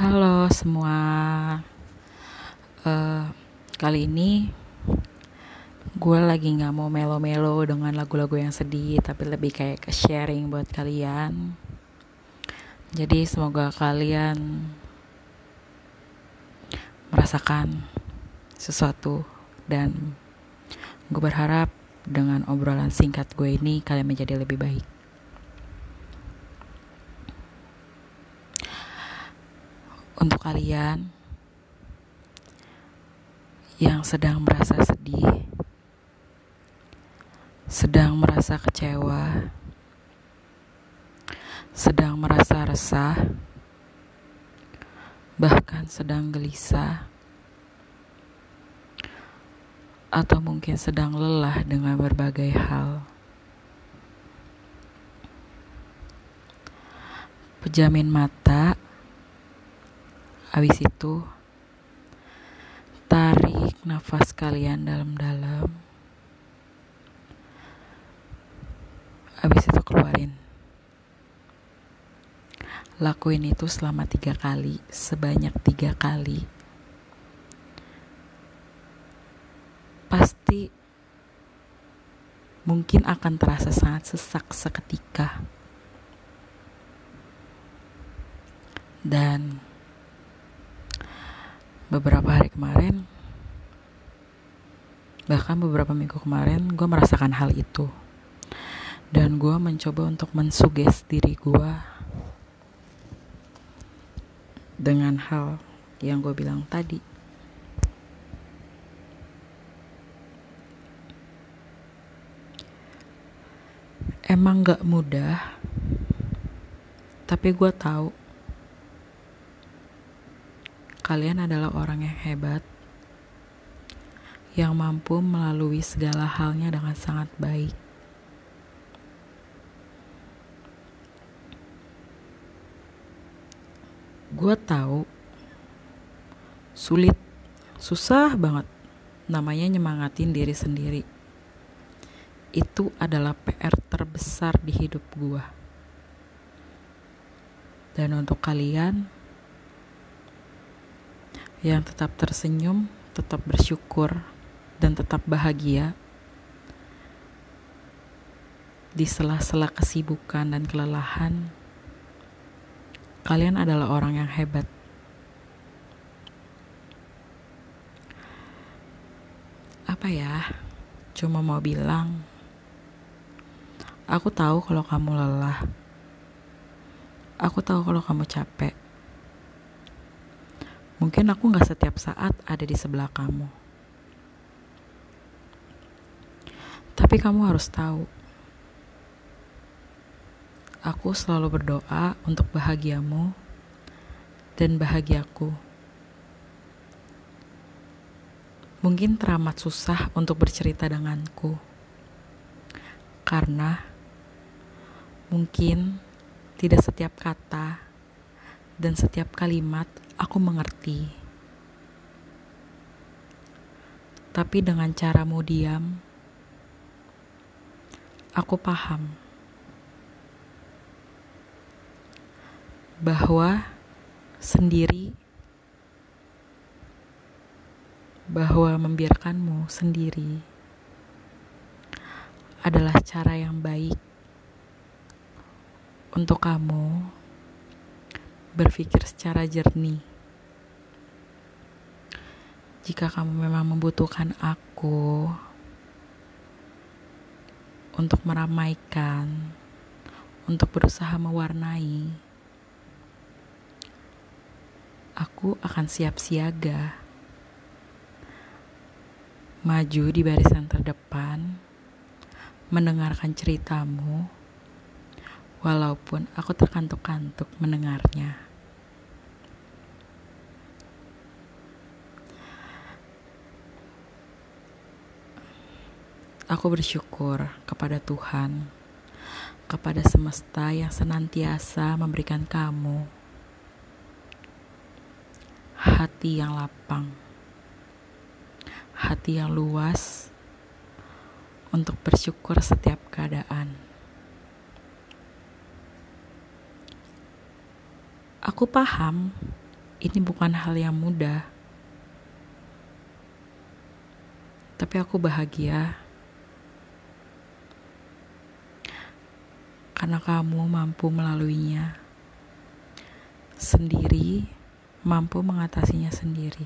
Halo semua, uh, kali ini gue lagi nggak mau melo-melo dengan lagu-lagu yang sedih, tapi lebih kayak ke sharing buat kalian. Jadi semoga kalian merasakan sesuatu dan gue berharap dengan obrolan singkat gue ini kalian menjadi lebih baik. Untuk kalian yang sedang merasa sedih, sedang merasa kecewa, sedang merasa resah, bahkan sedang gelisah, atau mungkin sedang lelah dengan berbagai hal. Pejamin mata Habis itu, tarik nafas kalian dalam-dalam. Habis itu keluarin. Lakuin itu selama tiga kali, sebanyak tiga kali. Pasti mungkin akan terasa sangat sesak seketika. Dan beberapa hari kemarin bahkan beberapa minggu kemarin gue merasakan hal itu. Dan gue mencoba untuk mensuges diri gue dengan hal yang gue bilang tadi. Emang gak mudah tapi gue tahu kalian adalah orang yang hebat, yang mampu melalui segala halnya dengan sangat baik. Gue tahu sulit, susah banget namanya nyemangatin diri sendiri. Itu adalah PR terbesar di hidup gue. Dan untuk kalian, yang tetap tersenyum, tetap bersyukur, dan tetap bahagia di sela-sela kesibukan dan kelelahan. Kalian adalah orang yang hebat. Apa ya? Cuma mau bilang, aku tahu kalau kamu lelah. Aku tahu kalau kamu capek. Mungkin aku gak setiap saat ada di sebelah kamu. Tapi kamu harus tahu, aku selalu berdoa untuk bahagiamu dan bahagiaku. Mungkin teramat susah untuk bercerita denganku, karena mungkin tidak setiap kata dan setiap kalimat aku mengerti. Tapi dengan caramu diam, aku paham bahwa sendiri bahwa membiarkanmu sendiri adalah cara yang baik untuk kamu berpikir secara jernih jika kamu memang membutuhkan aku untuk meramaikan, untuk berusaha mewarnai, aku akan siap siaga, maju di barisan terdepan, mendengarkan ceritamu, walaupun aku terkantuk-kantuk mendengarnya. Aku bersyukur kepada Tuhan, kepada semesta yang senantiasa memberikan kamu hati yang lapang, hati yang luas untuk bersyukur setiap keadaan. Aku paham ini bukan hal yang mudah. Tapi aku bahagia karena kamu mampu melaluinya sendiri, mampu mengatasinya sendiri.